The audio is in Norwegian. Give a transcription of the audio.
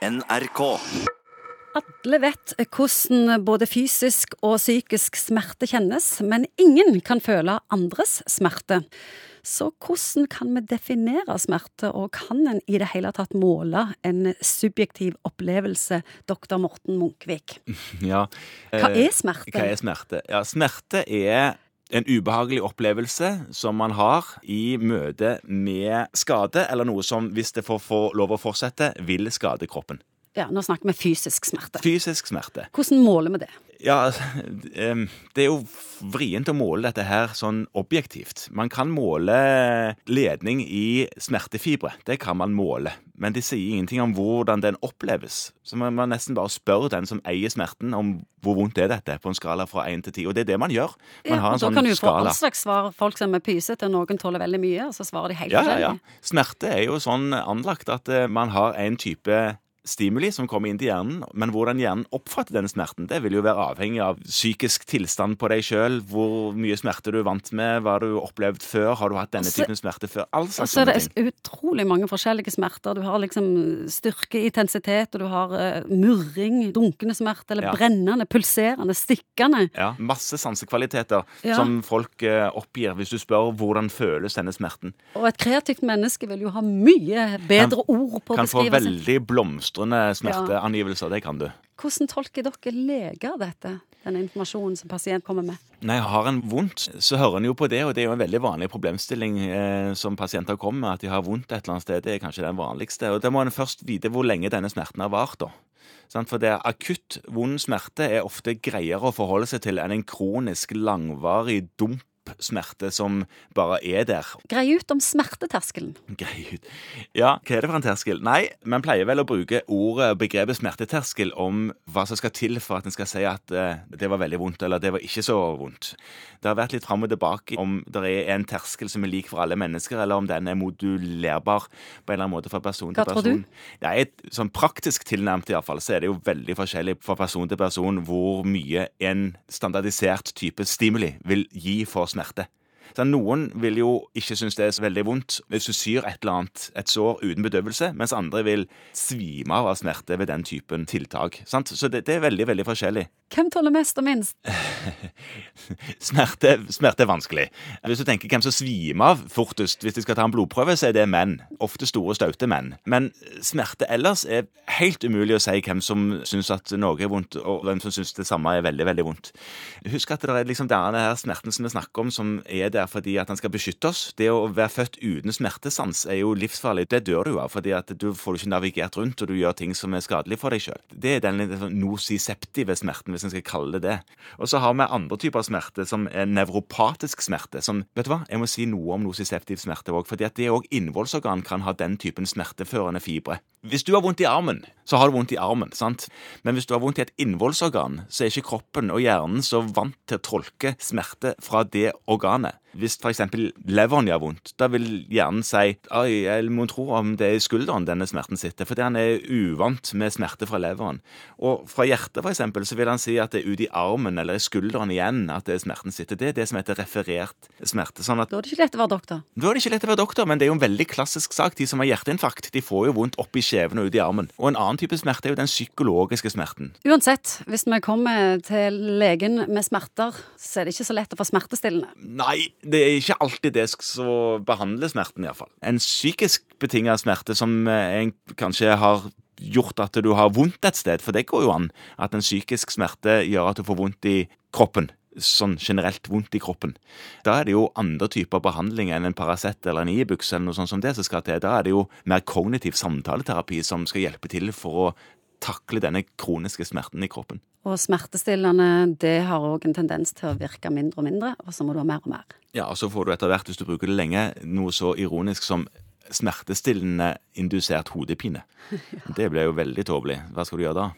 NRK. Alle vet hvordan både fysisk og psykisk smerte kjennes, men ingen kan føle andres smerte. Så hvordan kan vi definere smerte, og kan en i det hele tatt måle en subjektiv opplevelse, doktor Morten Munkvik? Ja. Hva eh, er smerte? Hva er smerte? Ja, smerte er en ubehagelig opplevelse som man har i møte med skade, eller noe som, hvis det får, får lov å fortsette, vil skade kroppen. Ja, nå snakker vi fysisk smerte. Fysisk smerte. Hvordan måler vi det? Ja, det er jo vrient å måle dette her sånn objektivt. Man kan måle ledning i smertefibre. Det kan man måle. Men det sier ingenting om hvordan den oppleves. Så man må nesten bare spørre den som eier smerten, om hvor vondt er dette på en skala fra 1 til 10. Og det er det man gjør. Man Ja, har og skala. da sånn kan du få all slags svar. Folk som er pysete, noen tåler veldig mye, og så svarer de helt Ja, ja, forskjellig. ja. Smerte er jo sånn anlagt at eh, man har en type stimuli som kommer inn til hjernen, men hvordan hjernen oppfatter denne smerten, det vil jo være avhengig av psykisk tilstand på deg sjøl, hvor mye smerte du er vant med, hva du har opplevd før, har du hatt denne typen smerte før, all slags sånne ting. sånne det er utrolig mange forskjellige smerter. Du har liksom styrke, intensitet, og du har uh, murring, dunkende smerte, eller Ja. brennende, pulserende, stikkende. Ja, masse sansekvaliteter Ja. som folk uh, oppgir hvis du spør hvordan føles denne smerten. Og et kreativt menneske vil jo ha mye bedre ord på å Kan få beskrive seg. veldig blomstrende smerteangivelser, det kan du. Hvordan tolker dere leger dette, den informasjonen som pasient kommer med? Nei, har en vondt, så hører en jo på det, og det er jo en veldig vanlig problemstilling eh, som pasienter kommer med, at de har vondt et eller annet sted. Det er kanskje den vanligste. Og da må en først vite hvor lenge denne smerten har vart, da. For det akutt vond smerte er ofte greiere å forholde seg til enn en kronisk, langvarig dump smerte som bare er der. Grei ut om smerteterskelen. Grei ut. Ja, hva er det for en terskel? Nei, man pleier vel å bruke ordet, begrepet smerteterskel om hva som skal til for at en skal si at eh, det var veldig vondt, eller det var ikke så vondt. Det har vært litt fram og tilbake om det er en terskel som er lik for alle mennesker, eller om den er modulerbar på en eller annen måte fra person Hva til tror du? Det er et, sånn praktisk tilnærmet iallfall, så er det jo veldig forskjellig fra person til person hvor mye en standardisert type stimuli vil gi for smerte. Så noen vil jo ikke synes det er så veldig vondt hvis du syr et eller annet, et sår uten bedøvelse, mens andre vil svime av smerte ved den typen tiltak. Sant? Så det, det er veldig, veldig forskjellig. Hvem tåler mest og minst? Smerte, smerte er vanskelig. Hvis du tenker hvem som svimer av fortest hvis de skal ta en blodprøve, så er det menn. Ofte store, staute menn. Men smerte ellers er helt umulig å si hvem som syns at noe er vondt, og hvem som syns det samme er veldig, veldig vondt. Husk at det er liksom denne her smerten som vi snakker om, som er der fordi at den skal beskytte oss. Det å være født uten smertesans er jo livsfarlig. Det dør du av, fordi at du får ikke navigert rundt, og du gjør ting som er skadelig for deg sjøl. Det er den sånn nosiseptive smerten, hvis en skal kalle det det. Og så har vi andre typer smerte, som er nevropatisk smerte. Som, vet du hva, jeg må si noe om nosiseptiv smerte òg, fordi at det òg innvollsorgan kan ha den typen smerteførende fibre. Hvis du har vondt i armen, så har du vondt i armen, sant? Men hvis du har vondt i et innvollsorgan, så er ikke kroppen og hjernen så vant til å tolke smerte fra det organet. Hvis f.eks. leveren gjør vondt, da vil hjernen si Oi, jeg må tro om det er i skulderen denne smerten sitter, fordi han er uvant med smerte fra leveren. Og fra hjertet, f.eks., så vil han si at det er ute i armen eller i skulderen igjen at det er smerten sitter. Det er det som heter referert smerte. Sånn at Da er det ikke lett å være doktor. da er det ikke lett å være doktor, men det er jo en veldig klassisk sak. De som har hjerteinfarkt, de får jo vondt oppi kjeven og ut i armen. Og en annen type smerte er jo den psykologiske smerten. Uansett, hvis vi kommer til legen med smerter, så er det ikke så lett å få smertestillende. Nei, det er ikke alltid det som behandler smerten, iallfall. En psykisk betinga smerte som eh, en kanskje har gjort at du har vondt et sted, for det går jo an at en psykisk smerte gjør at du får vondt i kroppen. Sånn generelt vondt i kroppen. Da er det jo andre typer behandling enn en Paracet eller en Ibux eller noe sånt som det som skal til. Da er det jo mer kognitiv samtaleterapi som skal hjelpe til for å takle denne kroniske smerten i kroppen. Og smertestillende det har òg en tendens til å virke mindre og mindre, og så må du ha mer og mer. Ja, og så får du etter hvert, hvis du bruker det lenge, noe så ironisk som smertestillende indusert hodepine. Det blir jo veldig tåpelig. Hva skal du gjøre da?